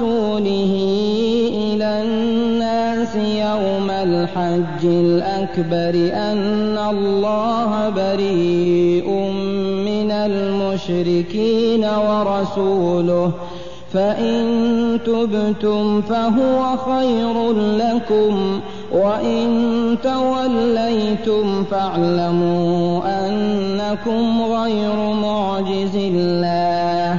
ورسوله إلى الناس يوم الحج الأكبر أن الله بريء من المشركين ورسوله فإن تبتم فهو خير لكم وإن توليتم فاعلموا أنكم غير معجز الله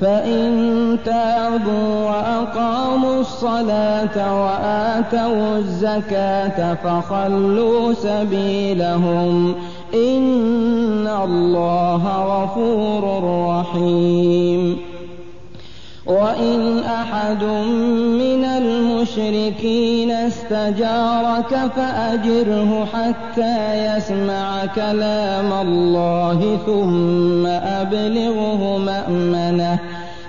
فإن تابوا وأقاموا الصلاة وآتوا الزكاة فخلوا سبيلهم إن الله غفور رحيم. وإن أحد من المشركين استجارك فأجره حتى يسمع كلام الله ثم أبلغه مأمنه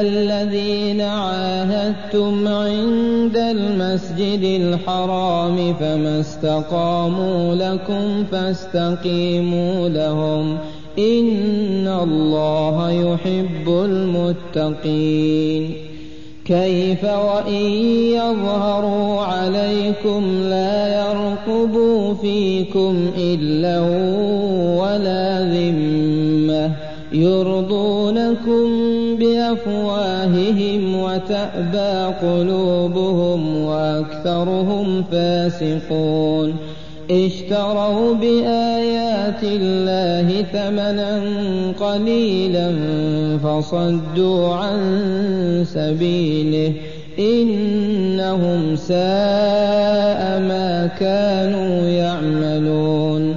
الذين عاهدتم عند المسجد الحرام فما استقاموا لكم فاستقيموا لهم. إن الله يحب المتقين. كيف وإن يظهروا عليكم لا يرقبوا فيكم إلا ولا ذمة. يرضونكم بأفواههم وتأبى قلوبهم وأكثرهم فاسقون. اشتروا بآيات الله ثمنا قليلا فصدوا عن سبيله. إنهم ساء ما كانوا يعملون.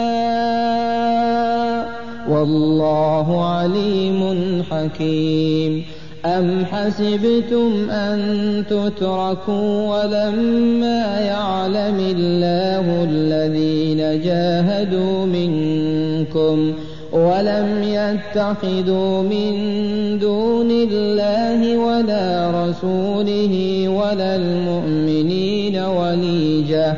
والله عليم حكيم. أم حسبتم أن تتركوا ولما يعلم الله الذين جاهدوا منكم ولم يتخذوا من دون الله ولا رسوله ولا المؤمنين وليجة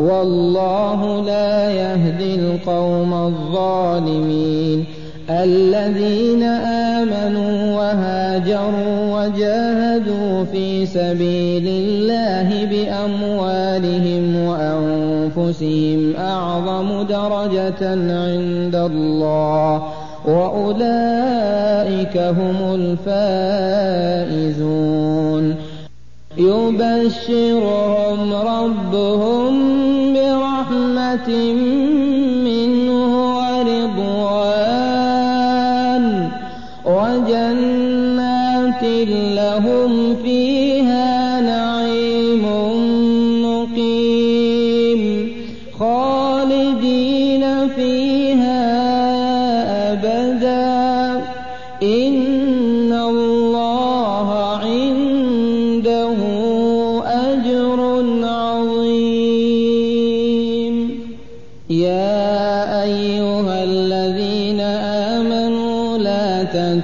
والله لا يهدي القوم الظالمين الذين آمنوا وهاجروا وجاهدوا في سبيل الله بأموالهم وأنفسهم أعظم درجة عند الله وأولئك هم الفائزون يبشرهم ربهم برحمة منه ورضوان. وجنات لهم فيها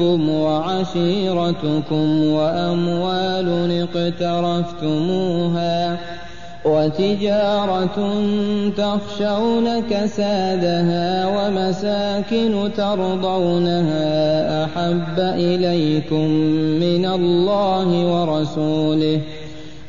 وأزواجكم وعشيرتكم وأموال اقترفتموها وتجارة تخشون كسادها ومساكن ترضونها أحب إليكم من الله ورسوله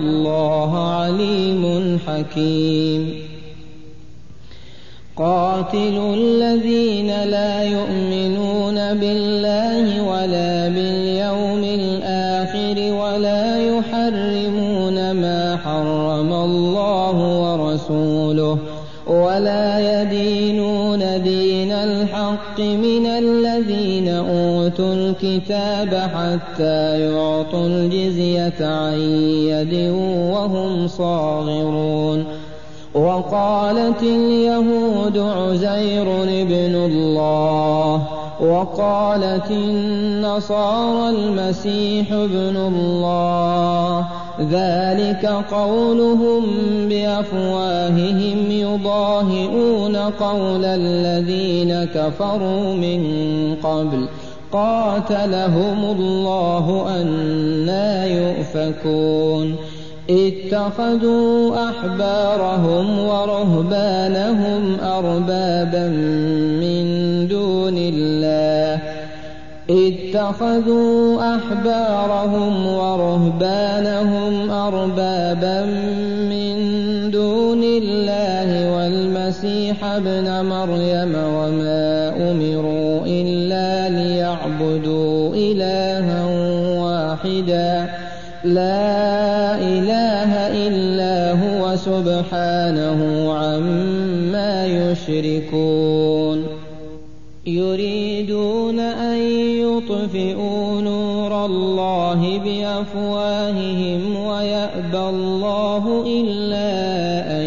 الله عليم حكيم. قاتلوا الذين لا يؤمنون بالله ولا باليوم الآخر ولا يحرمون ما حرم الله ورسوله ولا يدينون دين الحق من الذين أوتوا الكتاب حتى يعطوا الجزية عن يد وهم صاغرون. وقالت اليهود عزير ابن الله. وقالت النصارى المسيح ابن الله. ذلك قولهم بأفواههم يضاهئون قول الذين كفروا من قبل. قاتلهم الله أنا يؤفكون. اتخذوا أحبارهم ورهبانهم أربابا من دون الله. اتخذوا أحبارهم ورهبانهم أربابا من دون الله والمسيح ابن مريم وما أمروا واحدا. لا إله إلا هو سبحانه عما يشركون. يريدون أن يطفئوا نور الله بأفواههم ويأبى الله إلا أن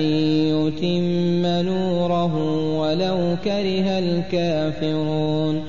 يتم نوره ولو كره الكافرون.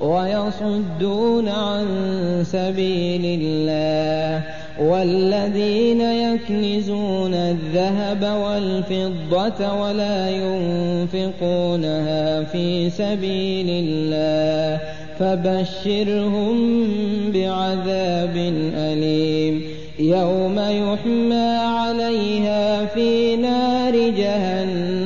ويصدون عن سبيل الله والذين يكنزون الذهب والفضة ولا ينفقونها في سبيل الله فبشرهم بعذاب أليم يوم يحمى عليها في نار جهنم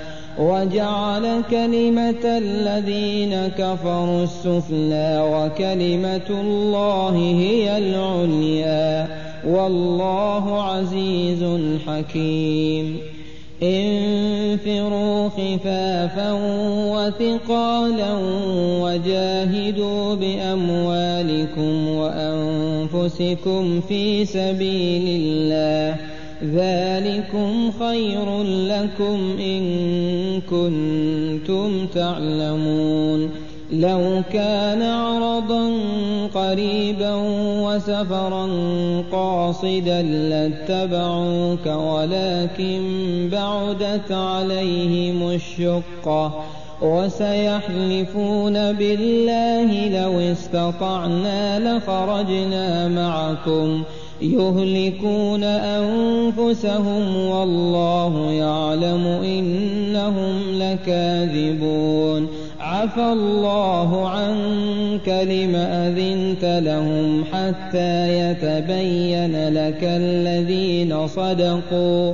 وجعل كلمة الذين كفروا السفلى وكلمة الله هي العليا. والله عزيز حكيم. انفروا خفافا وثقالا وجاهدوا بأموالكم وأنفسكم في سبيل الله. ذلكم خير لكم إن كنتم تعلمون. لو كان عرضا قريبا وسفرا قاصدا لاتبعوك ولكن بعدت عليهم الشقة وسيحلفون بالله لو استطعنا لخرجنا معكم. يهلكون أنفسهم والله يعلم إنهم لكاذبون. عفى الله عنك لم أذنت لهم حتى يتبين لك الذين صدقوا.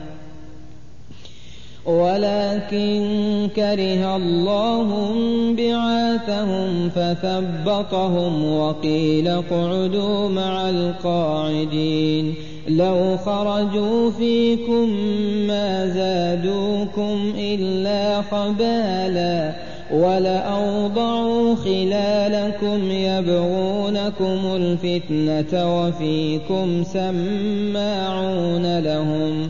ولكن كره الله بعاثهم فثبطهم وقيل اقعدوا مع القاعدين لو خرجوا فيكم ما زادوكم إلا خبالا ولأوضعوا خلالكم يبغونكم الفتنة وفيكم سماعون لهم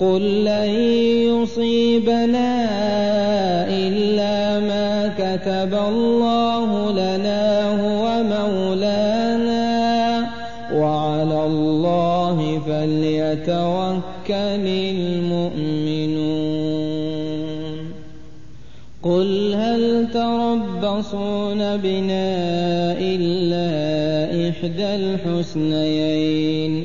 قل لن يصيبنا إلا ما كتب الله لنا هو مولانا وعلى الله فليتوكل المؤمنون قل هل تربصون بنا إلا إحدى الحسنيين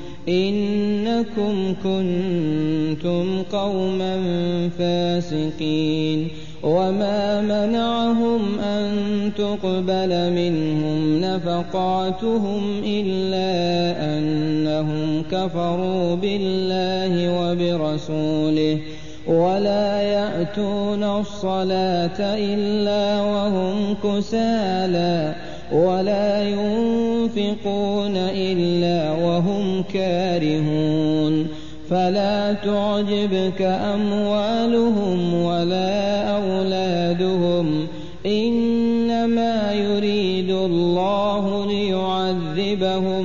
إنكم كنتم قوما فاسقين وما منعهم أن تقبل منهم نفقاتهم إلا أنهم كفروا بالله وبرسوله ولا يأتون الصلاة إلا وهم كسالى ولا ينفقون إلا وهم كارهون. فلا تعجبك أموالهم ولا أولادهم. إنما يريد الله ليعذبهم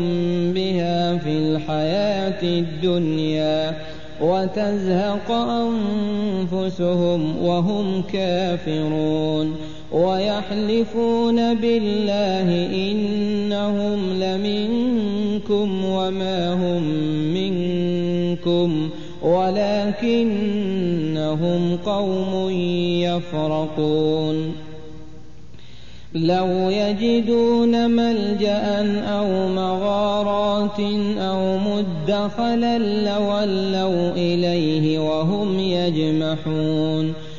بها في الحياة الدنيا وتزهق أنفسهم وهم كافرون. ويحلفون بالله إنهم لمنكم وما هم منكم ولكنهم قوم يفرقون. لو يجدون ملجأ أو مغارات أو مدخلا لولوا إليه وهم يجمحون.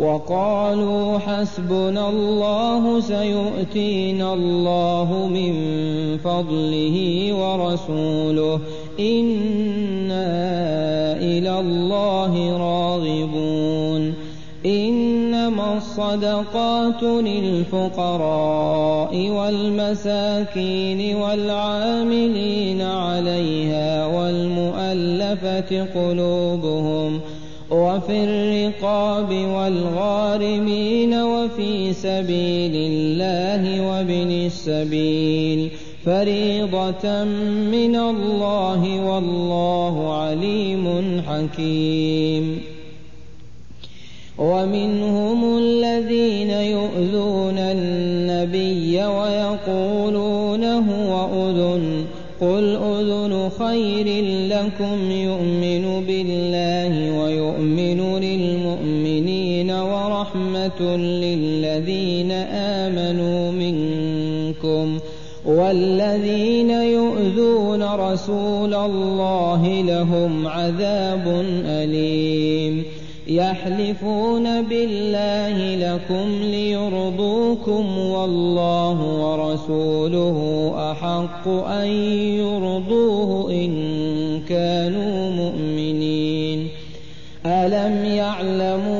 وقالوا حسبنا الله سيؤتينا الله من فضله ورسوله إنا إلى الله راغبون إنما الصدقات للفقراء والمساكين والعاملين عليها والمؤلفة قلوبهم وفي الرقاب والغارمين وفي سبيل الله وابن السبيل. فريضة من الله والله عليم حكيم. ومنهم الذين يؤذون النبي ويقولون هو أذن. قل أذن خير لكم يؤمن بالله ورحمة للذين آمنوا منكم والذين يؤذون رسول الله لهم عذاب أليم يحلفون بالله لكم ليرضوكم والله ورسوله أحق أن يرضوه إن كانوا مؤمنين ألم يعلموا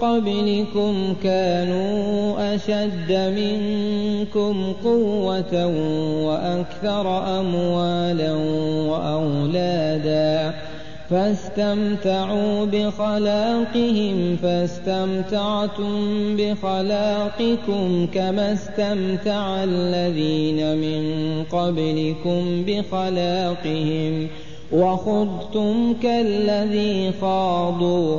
قبلكم كانوا أشد منكم قوة وأكثر أموالا وأولادا فاستمتعوا بخلاقهم فاستمتعتم بخلاقكم كما استمتع الذين من قبلكم بخلاقهم. وخضتم كالذي خاضوا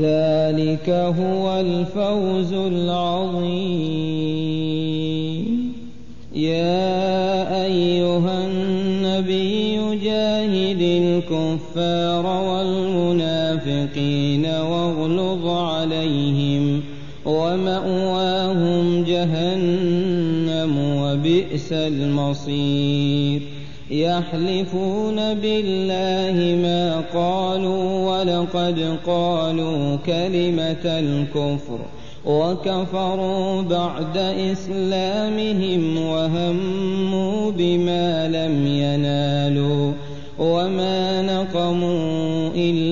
ذلك هو الفوز العظيم. يا أيها النبي جاهد الكفار والمنافقين واغلظ عليهم ومأواهم جهنم وبئس المصير. يحلفون بالله ما قالوا ولقد قالوا كلمة الكفر وكفروا بعد إسلامهم وهموا بما لم ينالوا وما نقموا إلا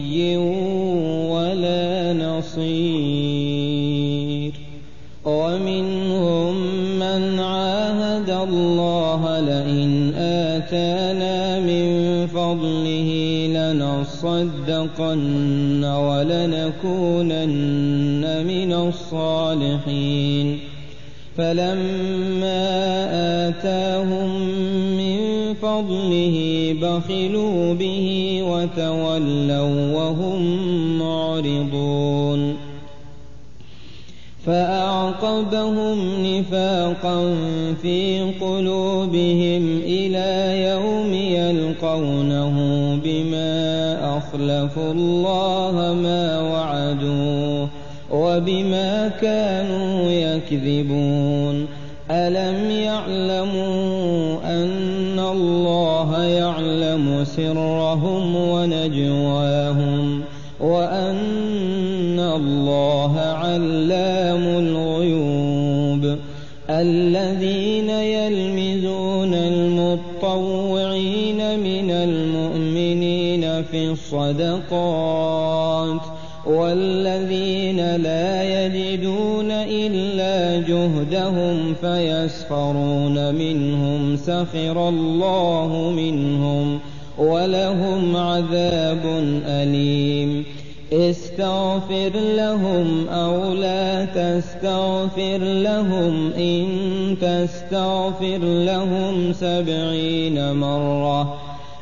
لنصدقن ولنكونن من الصالحين. فلما آتاهم من فضله بخلوا به وتولوا وهم معرضون. فأعقبهم نفاقا في قلوبهم إلى يوم يلقونه أخلفوا الله ما وعدوه وبما كانوا يكذبون. ألم يعلموا أن الله يعلم سرهم ونجواهم وأن الله علام الغيوب؟ الصدقات والذين لا يجدون إلا جهدهم فيسخرون منهم سخر الله منهم ولهم عذاب أليم. استغفر لهم أو لا تستغفر لهم إن تستغفر لهم سبعين مرة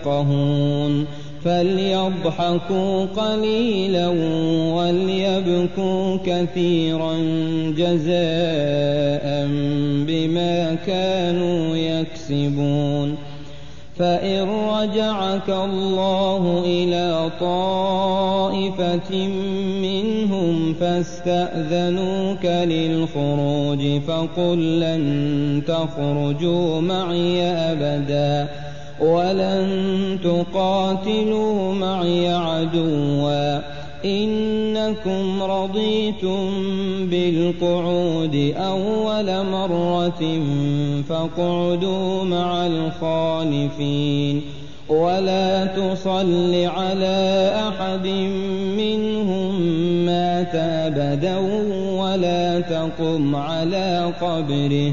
يفقهون. فليضحكوا قليلا وليبكوا كثيرا جزاء بما كانوا يكسبون. فإن رجعك الله إلى طائفة منهم فاستأذنوك للخروج فقل لن تخرجوا معي أبدا. ولن تقاتلوا معي عدوا. إنكم رضيتم بالقعود أول مرة فاقعدوا مع الخالفين. ولا تصل على أحد منهم مات أبدا ولا تقم على قبره.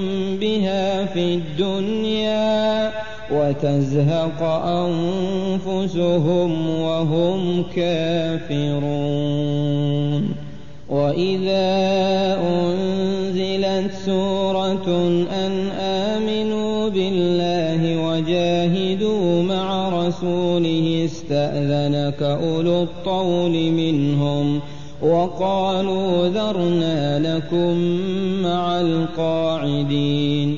في الدنيا وتزهق أنفسهم وهم كافرون. وإذا أنزلت سورة أن آمنوا بالله وجاهدوا مع رسوله استأذنك أولو الطول منهم وقالوا ذرنا لكم مع القاعدين.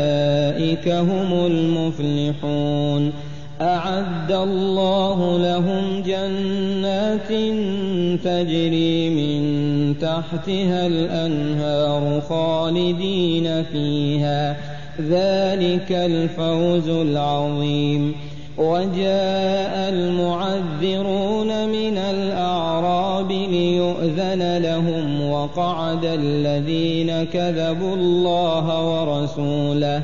هم المفلحون. أعد الله لهم جنات تجري من تحتها الأنهار خالدين فيها. ذلك الفوز العظيم. وجاء المعذرون من الأعراب ليؤذن لهم وقعد الذين كذبوا الله ورسوله.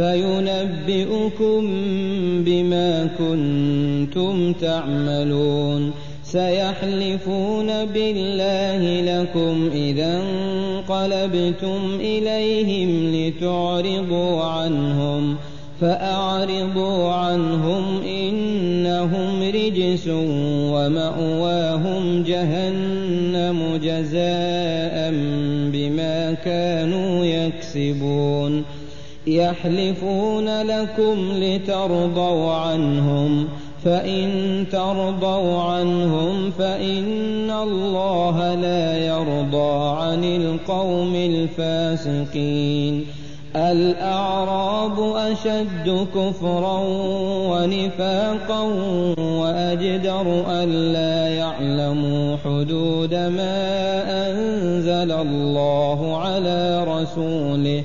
فينبئكم بما كنتم تعملون. سيحلفون بالله لكم إذا انقلبتم إليهم لتعرضوا عنهم فأعرضوا عنهم إنهم رجس ومأواهم جهنم جزاء بما كانوا يكسبون. يحلفون لكم لترضوا عنهم فإن ترضوا عنهم فإن الله لا يرضى عن القوم الفاسقين. الأعراب أشد كفرا ونفاقا وأجدر ألا يعلموا حدود ما أنزل الله على رسوله.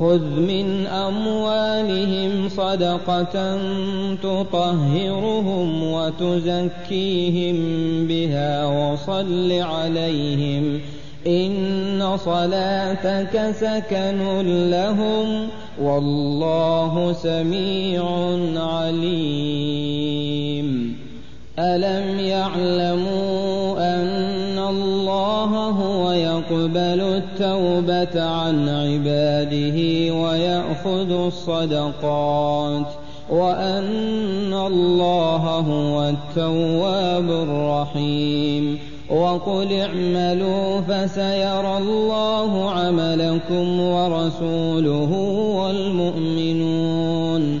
خذ من أموالهم صدقة تطهرهم وتزكيهم بها وصل عليهم إن صلاتك سكن لهم والله سميع عليم ألم يعلموا أن الله هو يقبل التوبة عن عباده ويأخذ الصدقات وأن الله هو التواب الرحيم وقل اعملوا فسيرى الله عملكم ورسوله والمؤمنون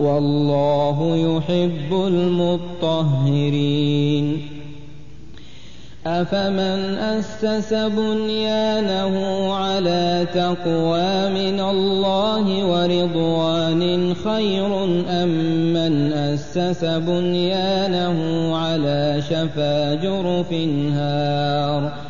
والله يحب المطهرين. أفمن أسس بنيانه على تقوى من الله ورضوان خير أم من أسس بنيانه على شفا جرف هار؟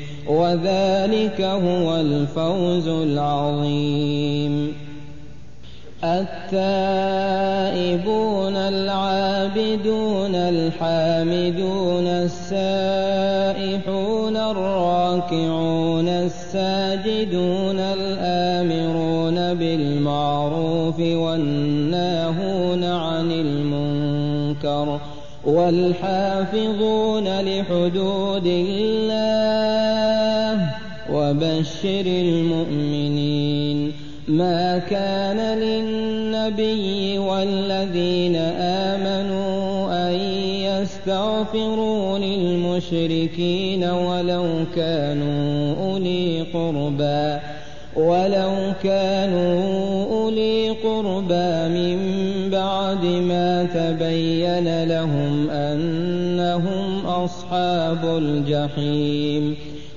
وذلك هو الفوز العظيم. التائبون العابدون الحامدون السائحون الراكعون الساجدون الآمرون بالمعروف والناهون عن المنكر والحافظون لحدود الله وبشر المؤمنين ما كان للنبي والذين آمنوا أن يستغفروا للمشركين ولو كانوا أولي قربى ولو كانوا أولي قربى من بعد ما تبين لهم أنهم أصحاب الجحيم.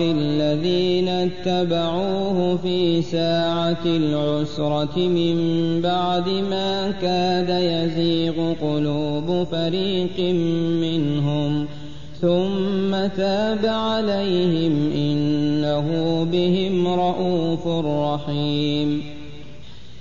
الذين اتبعوه في ساعة العسرة من بعد ما كاد يزيغ قلوب فريق منهم. ثم تاب عليهم إنه بهم رءوف رحيم.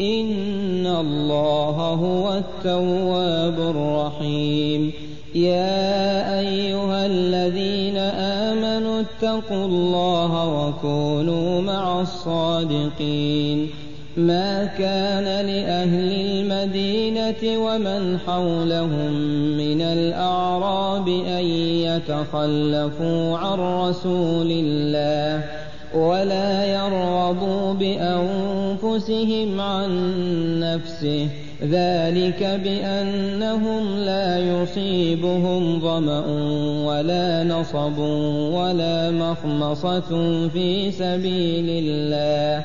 إن الله هو التواب الرحيم يا أيها الذين آمنوا اتقوا الله وكونوا مع الصادقين ما كان لأهل المدينة ومن حولهم من الأعراب أن يتخلفوا عن رسول الله ولا يرغبوا بأنفسهم عن نفسه. ذلك بأنهم لا يصيبهم ظمأ ولا نصب ولا مخمصة في سبيل الله.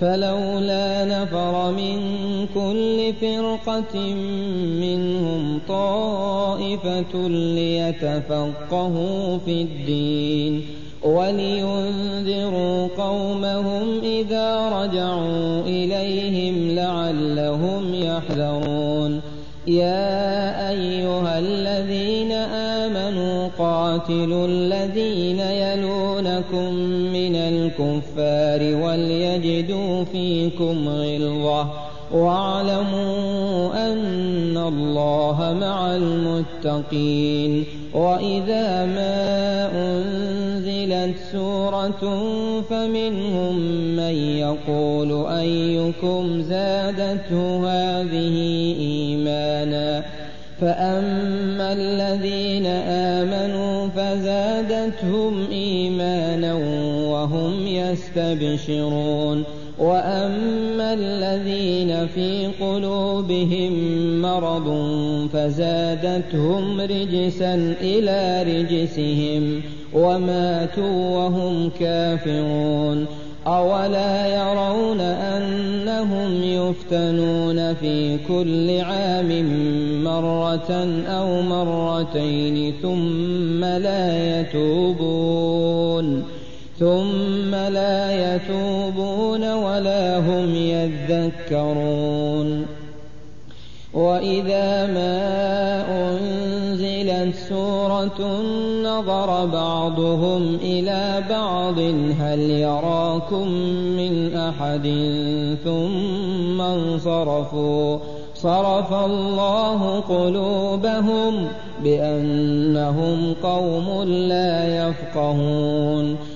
فلولا نفر من كل فرقة منهم طائفة ليتفقهوا في الدين ولينذروا قومهم إذا رجعوا إليهم لعلهم يحذرون. يا أيها الذين آمنوا قاتلوا الذين يلونكم الكفار وليجدوا فيكم غلظة. واعلموا أن الله مع المتقين. وإذا ما أنزلت سورة فمنهم من يقول أيكم زادته هذه إيمانا؟ فأما الذين آمنوا فزادتهم إيمانا وهم يستبشرون. وأما الذين في قلوبهم مرض فزادتهم رجسا إلى رجسهم وماتوا وهم كافرون. أولا يرون أنهم يفتنون في كل عام مرة أو مرتين ثم لا يتوبون. ثم لا يتوبون ولا هم يذكرون. وإذا ما أنزلت سورة نظر بعضهم إلى بعض هل يراكم من أحد؟ ثم انصرفوا. صرف الله قلوبهم بأنهم قوم لا يفقهون.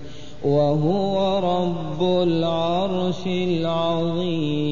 وهو رب العرش العظيم.